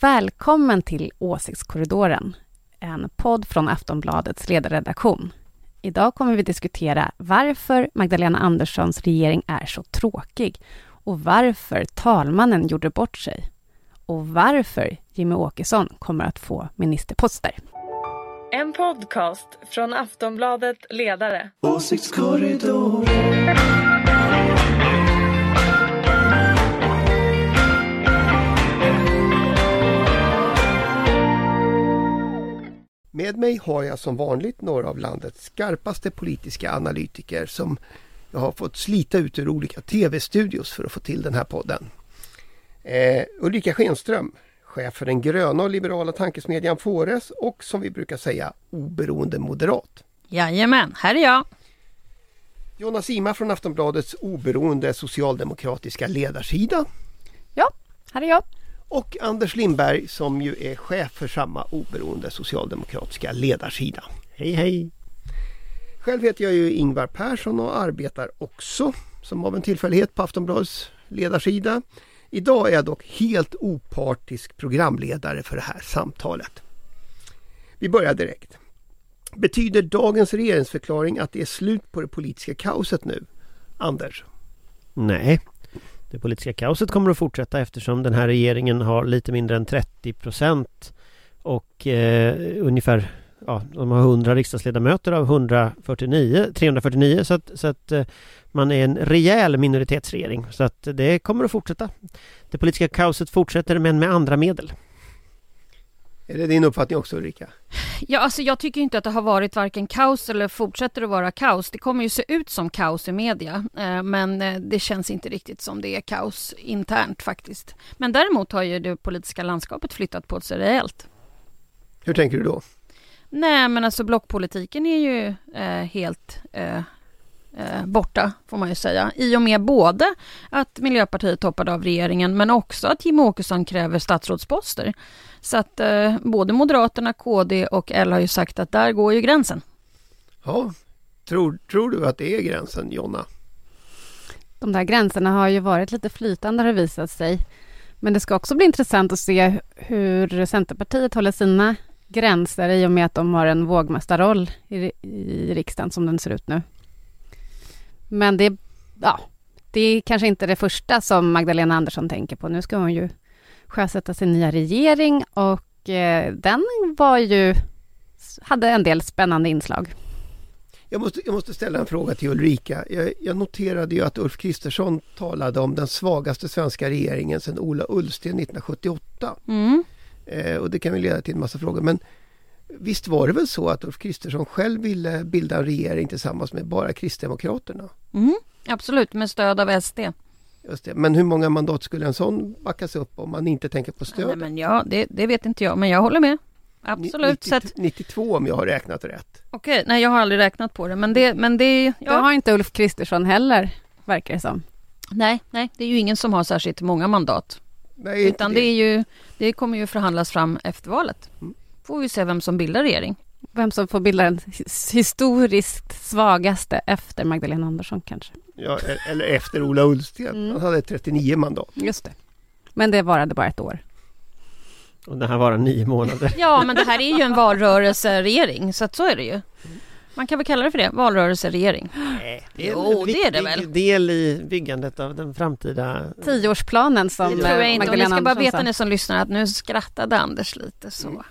Välkommen till Åsiktskorridoren, en podd från Aftonbladets ledarredaktion. Idag kommer vi diskutera varför Magdalena Anderssons regering är så tråkig och varför talmannen gjorde bort sig och varför Jimmy Åkesson kommer att få ministerposter. En podcast från Aftonbladet Ledare. Åsiktskorridoren. Med mig har jag som vanligt några av landets skarpaste politiska analytiker som jag har fått slita ut ur olika tv-studios för att få till den här podden. Eh, Ulrika Schenström, chef för den gröna och liberala tankesmedjan Fores och som vi brukar säga oberoende moderat. Jajamän, här är jag. Jonna Sima från Aftonbladets oberoende socialdemokratiska ledarsida. Ja, här är jag. Och Anders Lindberg som ju är chef för samma oberoende socialdemokratiska ledarsida. Hej hej! Själv heter jag ju Ingvar Persson och arbetar också som av en tillfällighet på Aftonbladets ledarsida. Idag är jag dock helt opartisk programledare för det här samtalet. Vi börjar direkt. Betyder dagens regeringsförklaring att det är slut på det politiska kaoset nu? Anders? Nej, det politiska kaoset kommer att fortsätta eftersom den här regeringen har lite mindre än 30 procent och eh, ungefär ja, de har 100 riksdagsledamöter av 149, 349 så att, så att eh, man är en rejäl minoritetsregering så att det kommer att fortsätta. Det politiska kaoset fortsätter men med andra medel. Är det din uppfattning också Ulrika? Ja, alltså jag tycker inte att det har varit varken kaos eller fortsätter att vara kaos. Det kommer ju se ut som kaos i media, eh, men eh, det känns inte riktigt som det är kaos internt faktiskt. Men däremot har ju det politiska landskapet flyttat på sig rejält. Hur tänker du då? Nej, men alltså blockpolitiken är ju eh, helt eh, eh, borta, får man ju säga. I och med både att Miljöpartiet hoppade av regeringen, men också att Jimmie Åkesson kräver statsrådsposter. Så att eh, både Moderaterna, KD och L har ju sagt att där går ju gränsen. Ja, tror, tror du att det är gränsen Jonna? De där gränserna har ju varit lite flytande har det visat sig. Men det ska också bli intressant att se hur Centerpartiet håller sina gränser i och med att de har en vågmästarroll i, i riksdagen som den ser ut nu. Men det, ja, det är kanske inte det första som Magdalena Andersson tänker på. Nu ska hon ju sjösätta sin nya regering och eh, den var ju, hade en del spännande inslag. Jag måste, jag måste ställa en fråga till Ulrika. Jag, jag noterade ju att Ulf Kristersson talade om den svagaste svenska regeringen sedan Ola Ullsten 1978. Mm. Eh, och det kan väl leda till en massa frågor. Men visst var det väl så att Ulf Kristersson själv ville bilda en regering tillsammans med bara Kristdemokraterna? Mm, absolut, med stöd av SD. Just det. Men hur många mandat skulle en sån backas upp om man inte tänker på stöd? Nej, men ja, det, det vet inte jag, men jag håller med. Absolut. 90, så att, 92 om jag har räknat rätt. Okej, nej jag har aldrig räknat på det, men det, men det, Det ja. har inte Ulf Kristersson heller, verkar det som. Nej, nej, det är ju ingen som har särskilt många mandat. Nej, Utan det är ju, det kommer ju förhandlas fram efter valet. Mm. Får vi se vem som bildar regering. Vem som får bilda den his- historiskt svagaste efter Magdalena Andersson kanske. Ja, e- eller efter Ola Ullsten. Mm. Han hade 39 mandat. Just det. Men det varade bara ett år. Och det här var nio månader. Ja, men det här är ju en valrörelseregering, så att så är det ju. Man kan väl kalla det för det, valrörelseregering. Nej, Jo, en det är det viktig väl. del i byggandet av den framtida... Tioårsplanen som Det tror jag inte. Och ni Magdalena ska bara veta ni som lyssnar att nu skrattade Anders lite så. Mm.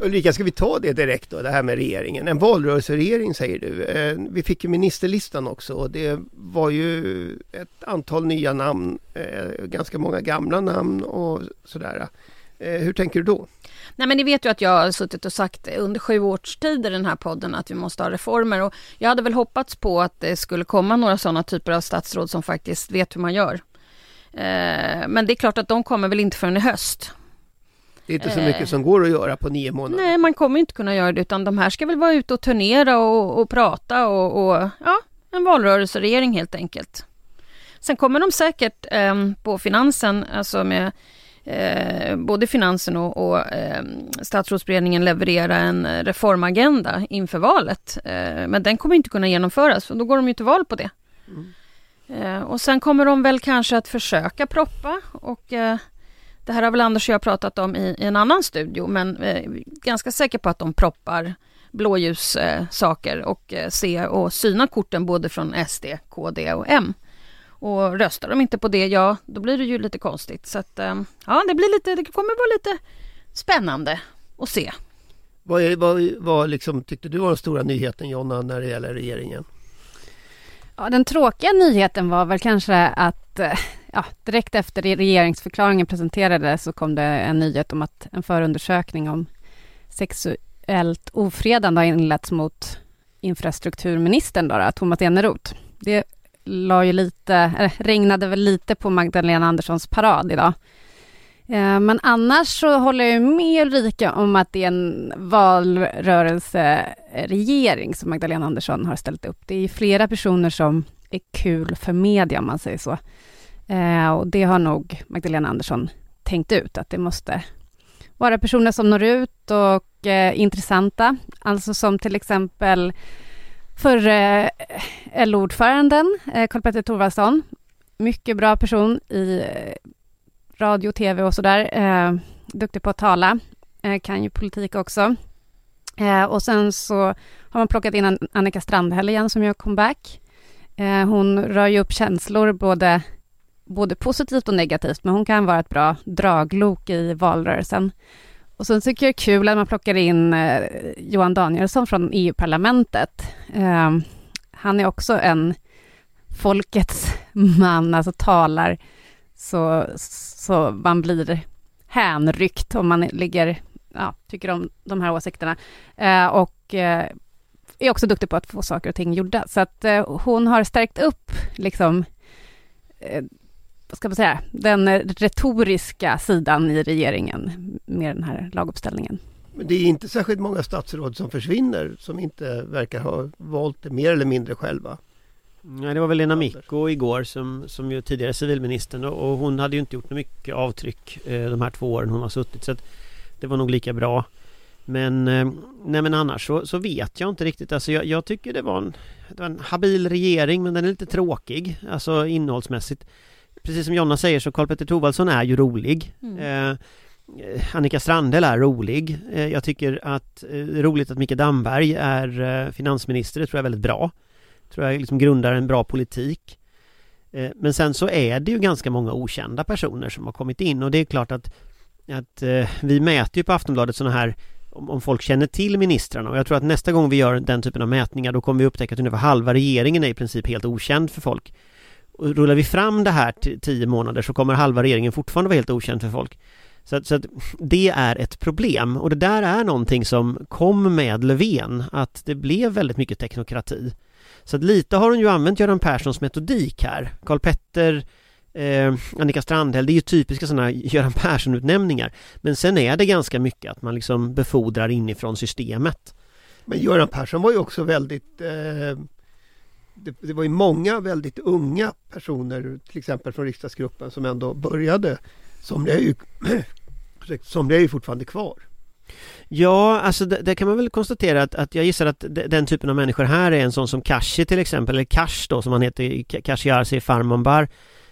Ulrika, ska vi ta det direkt då, det här med regeringen? En valrörelseregering säger du. Eh, Vi fick ju ministerlistan också och det var ju ett antal nya namn, eh, ganska många gamla namn och sådär. Eh, Hur tänker du då? Nej men ni vet ju att jag har suttit och sagt under sju års tid i den här podden att vi måste ha reformer och jag hade väl hoppats på att det skulle komma några sådana typer av statsråd som faktiskt vet hur man gör. Eh, men det är klart att de kommer väl inte förrän i höst. Det är inte så Eh. mycket som går att göra på nio månader. Nej, man kommer inte kunna göra det utan de här ska väl vara ute och turnera och, och prata och, och ja, en valrörelseregering helt enkelt. Sen kommer de säkert eh, på finansen, alltså med eh, både finansen och, och eh, statsrådsberedningen leverera en reformagenda inför valet. Eh, men den kommer inte kunna genomföras och då går de ju till val på det. Eh, och sen kommer de väl kanske att försöka proppa och eh, det här har väl Anders och jag pratat om i, i en annan studio, men eh, ganska säker på att de proppar blåljussaker och se och syna korten både från SD, KD och M. Och röstar de inte på det, ja, då blir det ju lite konstigt. Så att, eh, ja, det blir lite, det kommer vara lite spännande att se. Vad, är, vad, vad liksom, tyckte du var den stora nyheten Jonna när det gäller regeringen? Ja, den tråkiga nyheten var väl kanske att eh, ja, direkt efter regeringsförklaringen presenterades så kom det en nyhet om att en förundersökning om sexuellt ofredande har inletts mot infrastrukturministern då, då, Thomas Eneroth. Det la ju lite, äh, regnade väl lite på Magdalena Anderssons parad idag. Eh, men annars så håller jag med Ulrika om att det är en valrörelseregering som Magdalena Andersson har ställt upp. Det är flera personer som är kul för media om man säger så. Eh, och det har nog Magdalena Andersson tänkt ut att det måste vara personer som når ut och eh, intressanta. Alltså som till exempel förre eh, LO-ordföranden eh, Karl-Petter Thorwaldsson. Mycket bra person i eh, radio, tv och sådär. Eh, duktig på att tala, eh, kan ju politik också. Eh, och sen så har man plockat in Annika Strandhäll igen som gör comeback. Eh, hon rör ju upp känslor både, både positivt och negativt, men hon kan vara ett bra draglok i valrörelsen. Och sen tycker jag det är kul att man plockar in eh, Johan Danielsson från EU-parlamentet. Eh, han är också en folkets man, alltså talar så, så man blir hänryckt om man ligger, ja, tycker om de här åsikterna. Eh, och eh, är också duktig på att få saker och ting gjorda. Så att eh, hon har stärkt upp, liksom, eh, vad ska man säga, den retoriska sidan i regeringen med den här laguppställningen. Men det är inte särskilt många statsråd som försvinner som inte verkar ha valt det mer eller mindre själva. Nej, det var väl Lena Micko igår som, som ju tidigare civilministern och, hon hade ju inte gjort mycket avtryck eh, de här två åren hon har suttit så att det var nog lika bra. Men, eh, nej men annars så, så, vet jag inte riktigt. Alltså jag, jag tycker det var, en, det var en habil regering men den är lite tråkig, alltså innehållsmässigt. Precis som Jonna säger så Karl-Petter Thorwaldsson är ju rolig. Mm. Eh, Annika Strandhäll är rolig. Eh, jag tycker att det eh, är roligt att Mikael Damberg är eh, finansminister, det tror jag är väldigt bra tror jag liksom grundar en bra politik. Eh, men sen så är det ju ganska många okända personer som har kommit in och det är klart att, att eh, vi mäter ju på Aftonbladet sådana här om, om, folk känner till ministrarna och jag tror att nästa gång vi gör den typen av mätningar då kommer vi upptäcka att ungefär halva regeringen är i princip helt okänd för folk. Och rullar vi fram det här till tio månader så kommer halva regeringen fortfarande vara helt okänd för folk. Så att, så att, det är ett problem och det där är någonting som kom med Löfven att det blev väldigt mycket teknokrati. Så att lite har hon ju använt Göran Perssons metodik här. Karl Petter eh, Annika Strandhäll, det är ju typiska sådana Göran Persson-utnämningar. Men sen är det ganska mycket att man liksom befordrar inifrån systemet. Men Göran Persson var ju också väldigt eh, det, det, var ju många väldigt unga personer, till exempel från riksdagsgruppen, som ändå började. Somliga är ju, somliga är ju fortfarande kvar. Ja, alltså det, det, kan man väl konstatera att, att jag gissar att den typen av människor här är en sån som Kashi till exempel, eller Kash då som han heter, Kashi Arsi Farmanbar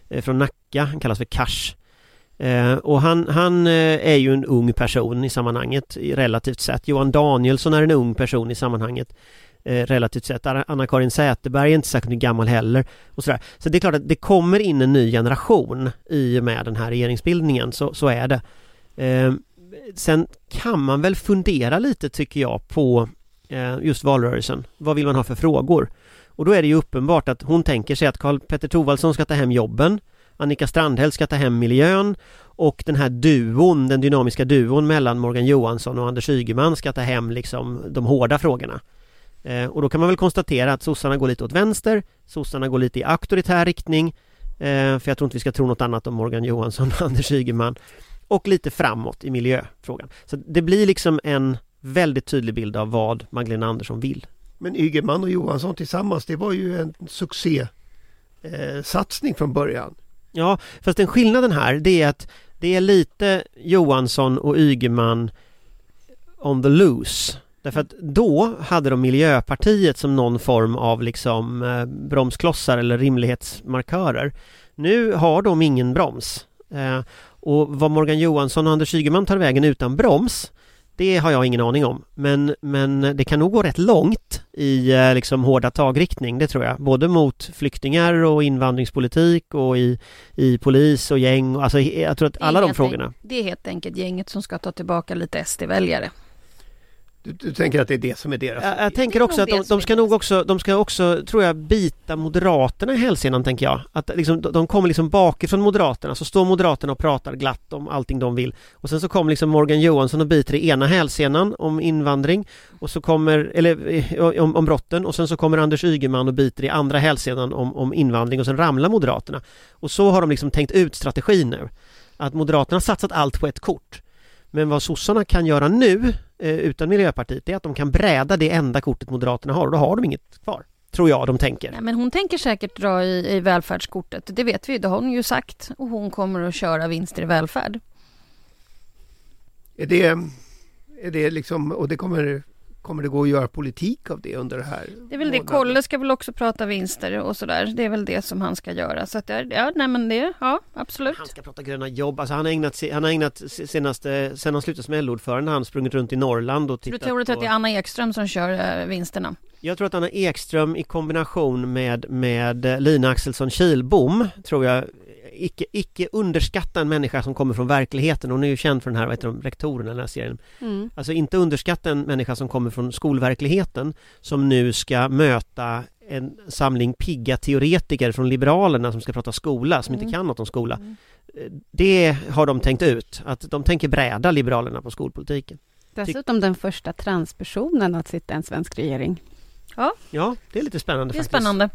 eh, från Nacka, han kallas för Kash. Eh, och han, han eh, är ju en ung person i sammanhanget relativt sett. Johan Danielsson är en ung person i sammanhanget eh, relativt sett. Anna-Karin Säterberg är inte särskilt gammal heller. Och sådär. Så det är klart att det kommer in en ny generation i och med den här regeringsbildningen, så, så är det. Eh, sen kan man väl fundera lite tycker jag på eh, just valrörelsen. Vad vill man ha för frågor? Och då är det ju uppenbart att hon tänker sig att Karl Petter Thorwaldsson ska ta hem jobben Annika Strandhäll ska ta hem miljön och den här duon, den dynamiska duon mellan Morgan Johansson och Anders Ygeman ska ta hem liksom de hårda frågorna. Eh, och då kan man väl konstatera att sossarna går lite åt vänster, sossarna går lite i auktoritär riktning, eh, för jag tror inte vi ska tro något annat om Morgan Johansson och Anders Ygeman och lite framåt i miljöfrågan. Så det blir liksom en väldigt tydlig bild av vad Magdalena Andersson vill. Men Ygeman och Johansson tillsammans, det var ju en succésatsning eh, från början. Ja, fast den skillnaden här det är att det är lite Johansson och Ygeman on the loose. Därför att då hade de Miljöpartiet som någon form av liksom eh, bromsklossar eller rimlighetsmarkörer. Nu har de ingen broms. Eh, Och vad Morgan Johansson och Anders Ygeman tar vägen utan broms det har jag ingen aning om. Men, men det kan nog gå rätt långt i eh, liksom hårda tagriktning, det tror jag. Både mot flyktingar och invandringspolitik och i, i polis och gäng. Alltså, jag tror att alla de frågorna. Det är helt enkelt gänget som ska ta tillbaka lite SD-väljare. Du, du, tänker att det är det som är deras... Jag, jag tänker också att de, de, ska nog också, de ska också, tror jag, bita Moderaterna i hälsenan, tänker jag. Att liksom, de kommer liksom bakifrån Moderaterna, så står Moderaterna och pratar glatt om allting de vill. Och sen så kommer liksom Morgan Johansson och biter i ena hälsenan om invandring, och så kommer, eller eh, om, om brotten, och sen så kommer Anders Ygeman och biter i andra hälsenan om, om invandring, och sen ramlar Moderaterna. Och så har de liksom tänkt ut strategin nu. Att Moderaterna har satsat allt på ett kort. Men vad sossarna kan göra nu utan Miljöpartiet är att de kan bräda det enda kortet Moderaterna har och då har de inget kvar. Tror jag de tänker. Nej, men hon tänker säkert dra i, i välfärdskortet. Det vet vi, det har hon ju sagt. Och hon kommer att köra vinster i välfärd. Är det, är det liksom, och det kommer Kommer det gå att göra politik av det under det här? Det är väl månaden? det. Kolle ska väl också prata vinster och sådär. Det är väl det som han ska göra. Så att ja, nej men det, ja absolut. Han ska prata gröna jobb. Alltså han har ägnat, han har ägnat senaste, sen han slutade som LO-ordförande, han sprungit runt i Norrland och tittat Du tror på... att det är Anna Ekström som kör äh, vinsterna? Jag tror att Anna Ekström i kombination med, med Lina Axelsson Kilbom tror jag icke, icke underskatta en människa som kommer från verkligheten. Hon är ju känd för den här, vad heter de, rektorerna i den här serien. Mm. Alltså inte underskatta en människa som kommer från skolverkligheten som nu ska möta en samling pigga teoretiker från Liberalerna som ska prata skola, som mm. inte kan något om skola. Mm. Det har de tänkt ut, att de tänker bräda Liberalerna på skolpolitiken. Dessutom den första transpersonen att sitta i en svensk regering. Ja, ja det är lite spännande Det är faktiskt. spännande.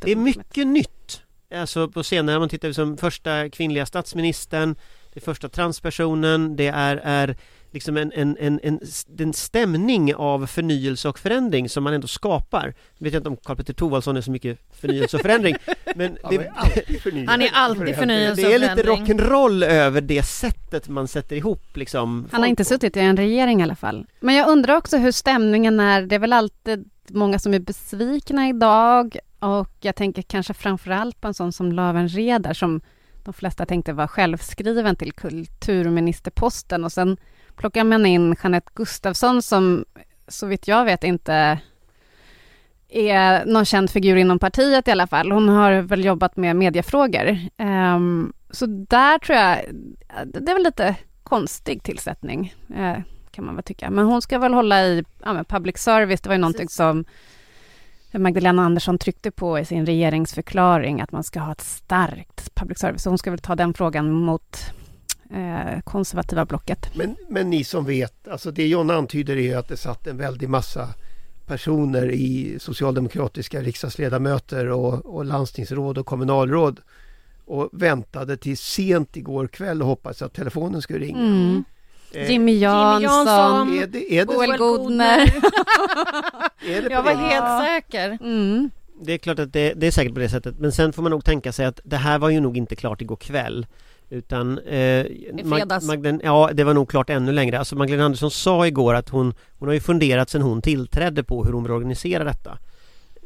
Det är mycket nytt alltså på senare, om man tittar som första kvinnliga statsministern, det första transpersonen, det är, är liksom en, en, en, en, en stämning av förnyelse och förändring som man ändå skapar. Jag vet inte om Karl Petter Thorwaldsson är så mycket förnyelse och förändring. Men det, är Han är alltid förnyelse Det är lite rock'n'roll över det sättet man sätter ihop liksom. Han har inte suttit i en regering i alla fall. Men jag undrar också hur stämningen är. Det är väl alltid många som är besvikna idag och jag tänker kanske framför allt på en sån som Löwenredar som de flesta tänkte var självskriven till kulturministerposten och sen plockar man in Jeanette Gustafsson som så vitt jag vet inte är någon känd figur inom partiet i alla fall. Hon har väl jobbat med mediefrågor. Um, så där tror jag, det är väl lite konstig tillsättning, uh, kan man väl tycka. Men hon ska väl hålla i ja, public service, det var ju någonting som Magdalena Andersson tryckte på i sin regeringsförklaring att man ska ha ett starkt public service. Så hon ska väl ta den frågan mot eh, konservativa blocket. Men, men ni som vet, alltså det John antyder är att det satt en väldig massa personer i socialdemokratiska riksdagsledamöter och, och landstingsråd och kommunalråd och väntade till sent igår kväll och hoppades att telefonen skulle ringa. Mm. Eh, Jimmy Jansson, Jimmy Jansson är det, är det Boel Godner. Jag var helt säker. Mm. Det är klart att det, det, är säkert på det sättet men sen får man nog tänka sig att det här var ju nog inte klart igår kväll utan eh. Magdalena, ja det var nog klart ännu längre. Alltså Magdalena Andersson sa igår att hon Hon har ju funderat sedan hon tillträdde på hur hon vill organisera detta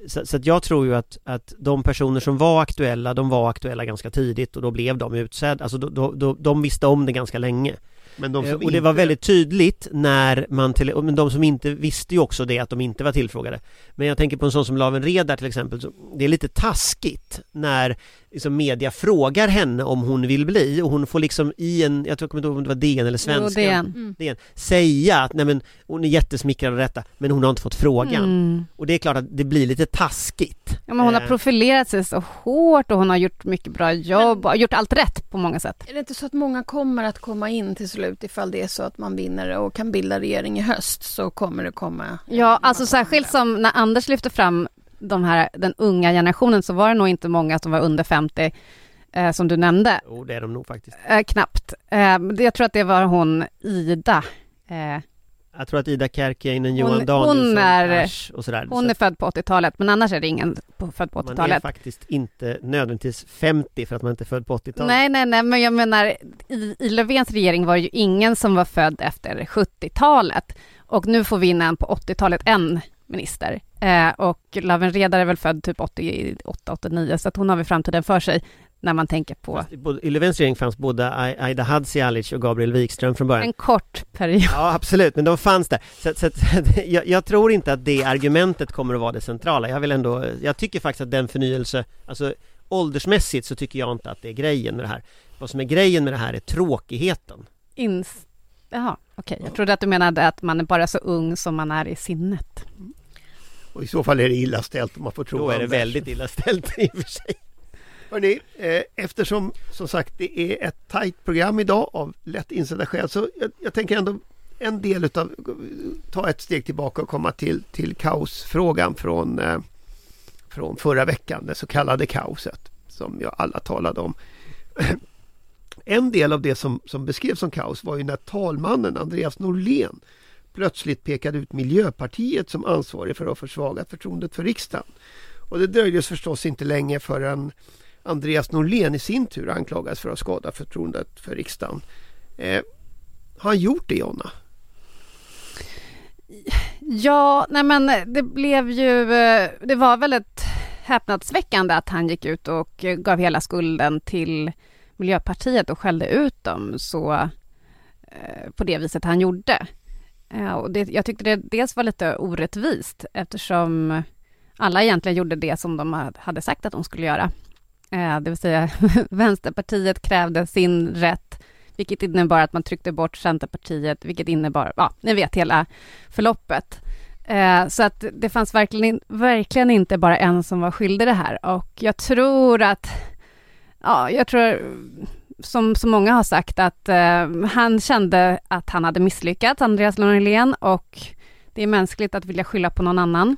så, så att jag tror ju att, att de personer som var aktuella, de var aktuella ganska tidigt och då blev de utsedda, alltså då, då, då, de visste om det ganska länge men de som och det inte... var väldigt tydligt när man till, men de som inte visste ju också det att de inte var tillfrågade. Men jag tänker på en sån som Laven Redar till exempel, det är lite taskigt när liksom media frågar henne om hon vill bli och hon får liksom i en, jag tror jag kommer inte ihåg om det var DN eller Svenskan, jo, DN. Mm. DN, säga att nej men hon är jättesmickrad av detta men hon har inte fått frågan. Mm. Och det är klart att det blir lite taskigt. Ja men hon har eh. profilerat sig så hårt och hon har gjort mycket bra jobb och gjort allt rätt på många sätt. Är det inte så att många kommer att komma in till slut ifall det är så att man vinner och kan bilda regering i höst så kommer det komma Ja alltså särskilt som när Anders lyfter fram de här, den unga generationen så var det nog inte många som var under 50 eh, som du nämnde. Jo, det är de nog faktiskt. Eh, knappt. Eh, jag tror att det var hon Ida. Eh, jag tror att Ida Kärkiäinen, Johan Danielsson, hon är, Asch och sådär. Hon är född på 80-talet, men annars är det ingen född på 80-talet. Man är faktiskt inte nödvändigtvis 50 för att man inte är född på 80-talet. Nej, nej, nej, men jag menar i, i Löfvens regering var det ju ingen som var född efter 70-talet. Och nu får vi in en på 80-talet, en minister. Eh, och Laven Redar är väl född typ 88, 89, så att hon har väl framtiden för sig. när man tänker på I Löfvens regering fanns både Aida Hadzialic och Gabriel Wikström från början. En kort period. Ja absolut, men de fanns där. Så, så jag, jag, tror inte att det argumentet kommer att vara det centrala. Jag vill ändå, jag tycker faktiskt att den förnyelse, alltså åldersmässigt så tycker jag inte att det är grejen med det här. Vad som är grejen med det här är tråkigheten. Ins Jaha, okej. Okay. Jag trodde att du menade att man är bara så ung som man är i sinnet. Och i så fall är det illa ställt om man får tro Då är det väldigt illa ställt i och för sig. Hörrni, eh, eftersom som sagt det är ett tajt program idag av lätt insedda skäl så jag, jag, tänker ändå en del utav ta ett steg tillbaka och komma till, till kaosfrågan från, eh, från förra veckan, det så kallade kaoset som jag alla talade om. En del av det som, som beskrevs som kaos var ju när talmannen Andreas Norlén plötsligt pekade ut Miljöpartiet som ansvarig för att ha försvagat förtroendet för riksdagen. Och det dröjde förstås inte länge förrän Andreas Norlén i sin tur anklagades för att skada förtroendet för riksdagen. Eh, har han gjort det Jonna? Ja, nej men det blev ju, eh, det var väldigt häpnadsväckande att han gick ut och gav hela skulden till Miljöpartiet och skällde ut dem så eh, på det viset han gjorde. Eh, och det, jag tyckte det dels var lite orättvist eftersom alla egentligen gjorde det som de hade sagt att de skulle göra. Eh, det vill säga Vänsterpartiet krävde sin rätt, vilket innebar att man tryckte bort Centerpartiet, vilket innebar, ja, ni vet hela förloppet. Eh, så att det fanns verkligen, verkligen inte bara en som var skyldig det här och jag tror att, ja, jag tror som så många har sagt att eh, han kände att han hade misslyckats, Andreas Norlén, och det är mänskligt att vilja skylla på någon annan.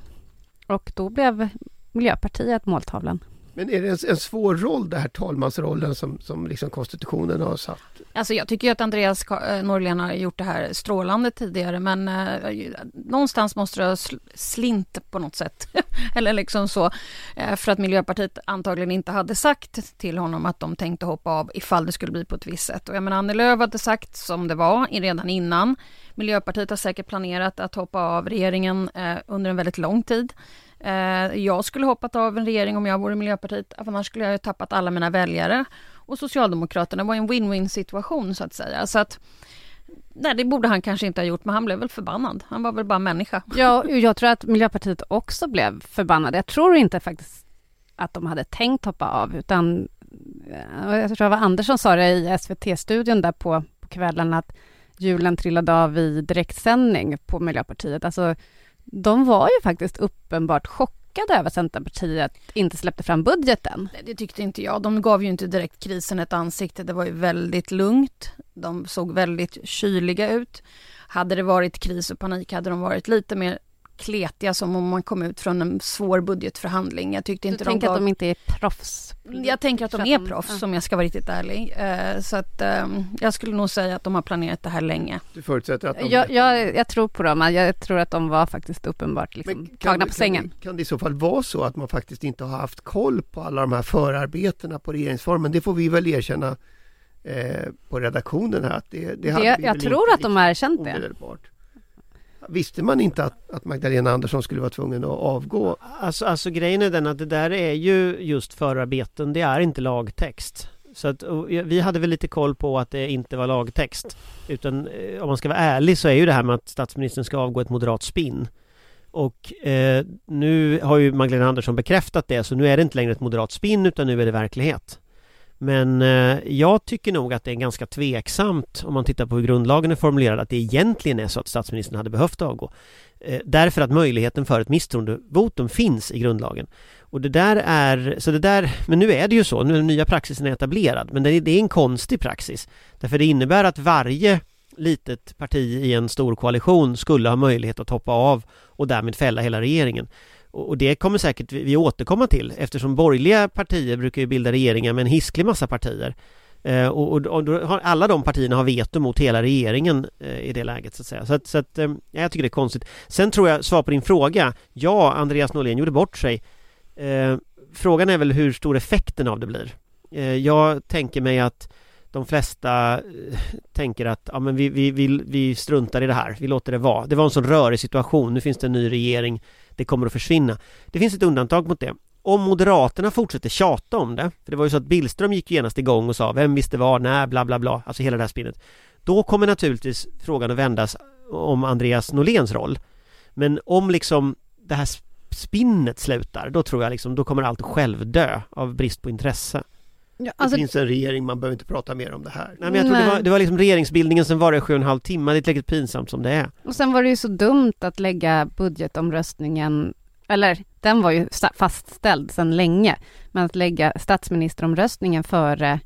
Och då blev Miljöpartiet måltavlan. Men är det en, en svår roll, det här talmansrollen som, som liksom konstitutionen har satt? Alltså jag tycker att Andreas eh, Norlén har gjort det här strålande tidigare men eh, någonstans måste det ha slint på något sätt. Eller liksom så. Eh, för att Miljöpartiet antagligen inte hade sagt till honom att de tänkte hoppa av ifall det skulle bli på ett visst sätt. Och jag menar Annie Lööf hade sagt som det var redan innan. Miljöpartiet har säkert planerat att hoppa av regeringen eh, under en väldigt lång tid. Eh, jag skulle hoppat av en regering om jag vore Miljöpartiet, annars skulle jag ha tappat alla mina väljare. Och Socialdemokraterna var i en win-win situation så att säga. Så att, nej, det borde han kanske inte ha gjort, men han blev väl förbannad. Han var väl bara människa. Ja, jag tror att Miljöpartiet också blev förbannade. Jag tror inte faktiskt att de hade tänkt hoppa av, utan eh, jag tror det var Anders som sa det i SVT-studion där på, på kvällen, att julen trillade av i direktsändning på Miljöpartiet. Alltså, de var ju faktiskt uppenbart chockade över att Centerpartiet inte släppte fram budgeten. Det tyckte inte jag. De gav ju inte direkt krisen ett ansikte. Det var ju väldigt lugnt. De såg väldigt kyliga ut. Hade det varit kris och panik hade de varit lite mer kletiga som om man kom ut från en svår budgetförhandling. Jag tyckte inte du tänker gav... att de inte är proffs? Jag tänker att de är proffs ja. om jag ska vara riktigt ärlig. Uh, så att um, jag skulle nog säga att de har planerat det här länge. Du förutsätter att de... Jag, jag, jag tror på dem. Jag tror att de var faktiskt uppenbart liksom tagna på sängen. Kan, kan det i så fall vara så att man faktiskt inte har haft koll på alla de här förarbetena på regeringsformen? Det får vi väl erkänna eh, på redaktionen här. Att det, det, det jag tror att de har erkänt det. Visste man inte att, att Magdalena Andersson skulle vara tvungen att avgå? Alltså, alltså grejen är den att det där är ju just förarbeten, det är inte lagtext. Så att, vi hade väl lite koll på att det inte var lagtext. Utan eh, om man ska vara ärlig så är ju det här med att statsministern ska avgå ett moderat spinn. Och eh, nu har ju Magdalena Andersson bekräftat det så nu är det inte längre ett moderat spinn utan nu är det verklighet. Men eh, jag tycker nog att det är ganska tveksamt om man tittar på hur grundlagen är formulerad att det egentligen är så att statsministern hade behövt avgå. Eh, därför att möjligheten för ett misstroendevotum finns i grundlagen. Och det där är, så det där, men nu är det ju så, nu är den nya praxisen etablerad, men det är, det är en konstig praxis. Därför det innebär att varje litet parti i en stor koalition skulle ha möjlighet att hoppa av och därmed fälla hela regeringen. Och det kommer säkert vi återkomma till eftersom borgerliga partier brukar ju bilda regeringar med en hisklig massa partier. Eh, och, och, har, alla de partierna har veto mot hela regeringen eh, i det läget så att säga. Så att, så att eh, jag tycker det är konstigt. Sen tror jag, svar på din fråga, ja, Andreas Norlén gjorde bort sig. Eh, frågan är väl hur stor effekten av det blir. Eh, jag tänker mig att de flesta eh, tänker att ja, men vi, vi, vi, vi struntar i det här, vi låter det vara. Det var en sån rörig situation, nu finns det en ny regering det kommer att försvinna. Det finns ett undantag mot det om Moderaterna fortsätter tjata om det, för det var ju så att Billström gick genast igång och sa vem visste vad, när, bla bla bla, alltså hela det här spinnet. Då kommer naturligtvis frågan att vändas om Andreas Norléns roll. Men om liksom det här spinnet slutar, då tror jag liksom, då kommer allt självdö av brist på intresse. Ja, alltså... Det finns en regering, man behöver inte prata mer om det här. Nej men jag tror det var, det var liksom regeringsbildningen som var i sju och en halv timme, det är tillräckligt pinsamt som det är. Och sen var det ju så dumt att lägga budgetomröstningen, eller den var ju fastställd sedan länge, men att lägga statsministeromröstningen före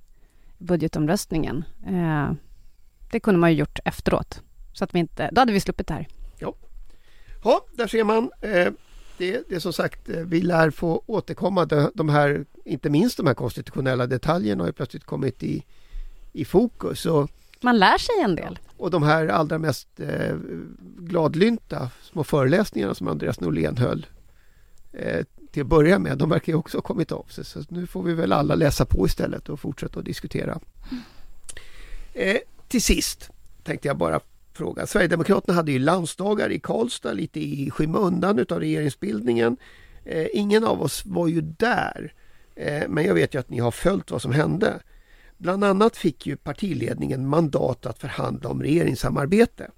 budgetomröstningen, eh, det kunde man ju gjort efteråt. Så att vi inte, då hade vi sluppit det här. Ja, ja där ser man. Eh, det, det är som sagt, eh, vi lär få återkomma. De, de här, inte minst de här konstitutionella detaljerna har ju plötsligt kommit i, i fokus. Och, Man lär sig en del. Och de här allra mest eh, gladlynta små föreläsningarna som Andreas Norlén höll eh, till att börja med, de verkar ju också ha kommit av sig. Så nu får vi väl alla läsa på istället och fortsätta att diskutera. Eh, till sist tänkte jag bara fråga. Sverigedemokraterna hade ju landsdagar i Karlstad lite i skymundan utav regeringsbildningen. Eh, ingen av oss var ju där. Eh, men jag vet ju att ni har följt vad som hände. Bland annat fick ju partiledningen mandat att förhandla om regeringssamarbete.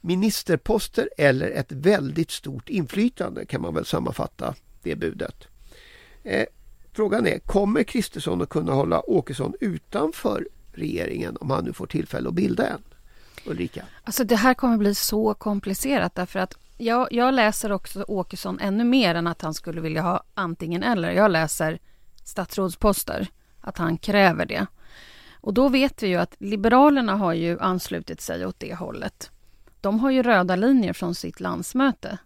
Ministerposter eller ett väldigt stort inflytande kan man väl sammanfatta det budet. Eh, frågan är, kommer Kristersson att kunna hålla Åkesson utanför regeringen om han nu får tillfälle att bilda en? Ulrika? Alltså det här kommer bli så komplicerat därför att jag, jag läser också Åkesson ännu mer än att han skulle vilja ha antingen eller. Jag läser statsrådsposter, att han kräver det. Och då vet vi ju att Liberalerna har ju anslutit sig åt det hållet. De har ju röda linjer från sitt landsmöte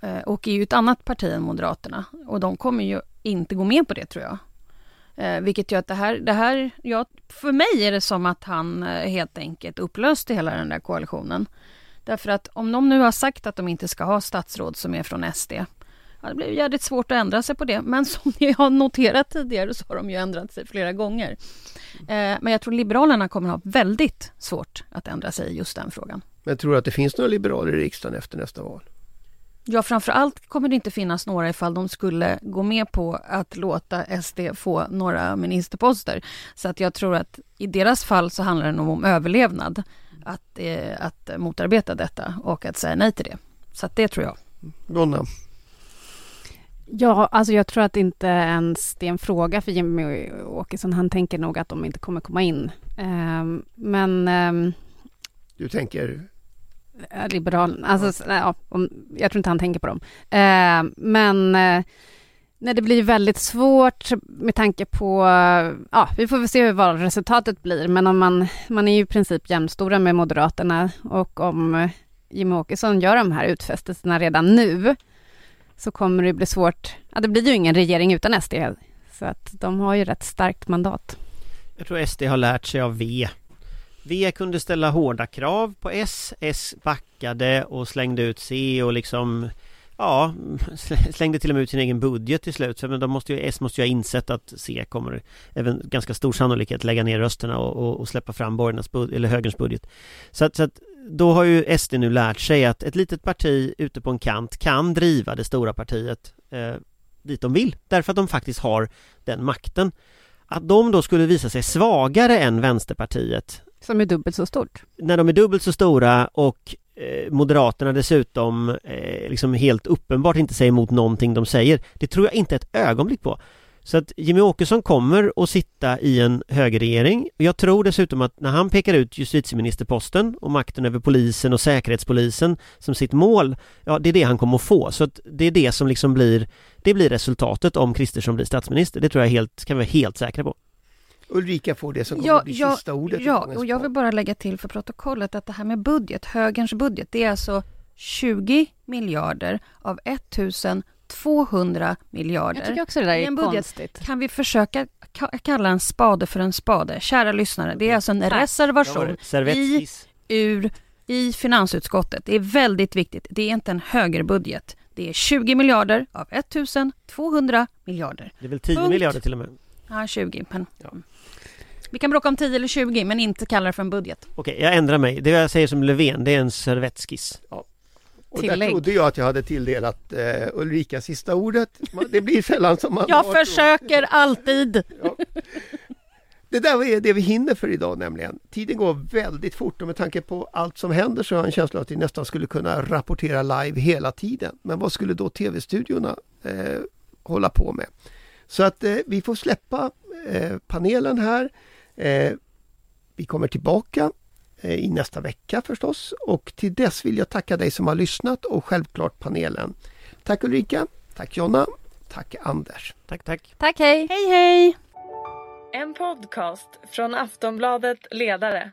eh, och är ju ett annat parti än Moderaterna och de kommer ju inte gå med på det tror jag. Eh, vilket gör att det här, det här ja, för mig är det som att han eh, helt enkelt upplöste hela den där koalitionen. Därför att om de nu har sagt att de inte ska ha statsråd som är från SD, ja, det blir jävligt svårt att ändra sig på det. Men som ni har noterat tidigare så har de ju ändrat sig flera gånger. Eh, men jag tror Liberalerna kommer ha väldigt svårt att ändra sig i just den frågan. Men tror du att det finns några liberaler i riksdagen efter nästa val? Ja, framför allt kommer det inte finnas några ifall de skulle gå med på att låta SD få några ministerposter. Så att jag tror att i deras fall så handlar det nog om överlevnad. Att, eh, att motarbeta detta och att säga nej till det. Så att det tror jag. Donna? Ja, alltså jag tror att inte ens det är en fråga för Jimmy Åkesson. Han tänker nog att de inte kommer komma in. Um, men... Um, du tänker Liberalerna, alltså, ja, om, jag tror inte han tänker på dem. Eh, men eh, nej, det blir väldigt svårt med tanke på, ja, vi får väl se vad resultatet blir, men om man, man är ju i princip jämnstora med Moderaterna och om Jimmie Åkesson gör de här utfästelserna redan nu, så kommer det bli svårt, ja det blir ju ingen regering utan SD, så att de har ju rätt starkt mandat. Jag tror SD har lärt sig av V V kunde ställa hårda krav på S, S backade och slängde ut C och liksom Ja, slängde till och med ut sin egen budget till slut. Men de måste ju, S måste ju ha insett att C kommer även ganska stor sannolikhet lägga ner rösterna och, och, och släppa fram borgarnas bud, eller högerns budget. Så att, så att då har ju SD nu lärt sig att ett litet parti ute på en kant kan driva det stora partiet eh, dit de vill. Därför att de faktiskt har den makten. Att de då skulle visa sig svagare än Vänsterpartiet som är dubbelt så stort. När de är dubbelt så stora och eh, Moderaterna dessutom eh, liksom helt uppenbart inte säger emot någonting de säger. Det tror jag inte ett ögonblick på. Så att Jimmy Åkesson kommer att sitta i en högerregering. Jag tror dessutom att när han pekar ut justitieministerposten och makten över polisen och säkerhetspolisen som sitt mål, ja det är det han kommer att få. Så att det är det som liksom blir, det blir resultatet om Kristersson blir statsminister. Det tror jag helt, kan vi vara helt säkra på. Ulrika får det som kommer ja, att bli ja, sista ordet. Ja, och jag vill bara lägga till för protokollet att det här med budget, högerns budget, det är alltså 20 miljarder av 1200 miljarder. Jag tycker också det där är budget, konstigt. Kan vi försöka kalla en spade för en spade? Kära lyssnare, det är alltså en Tack. reservation i, ur, i finansutskottet. Det är väldigt viktigt. Det är inte en högerbudget. Det är 20 miljarder av 1200 miljarder. Det är väl 10 Punkt. miljarder till och med? Ja, 20. Men... Ja. Vi kan bråka om 10 eller 20 men inte kalla det för en budget. Okej, jag ändrar mig. Det jag säger som Löfven, det är en servettskiss. Ja. Och där tillägg. trodde jag att jag hade tilldelat eh, Ulrika sista ordet. Det blir sällan som man Jag försöker alltid. Det där är det vi hinner för idag nämligen. Tiden går väldigt fort och med tanke på allt som händer så har jag en känsla att vi nästan skulle kunna rapportera live hela tiden. Men vad skulle då tv-studiorna eh, hålla på med? Så att eh, vi får släppa eh, panelen här. Eh, vi kommer tillbaka eh, i nästa vecka förstås och till dess vill jag tacka dig som har lyssnat och självklart panelen. Tack Ulrika, tack Jonna, tack Anders. Tack, tack. Tack, hej! Hej hej! En podcast från Aftonbladet Ledare.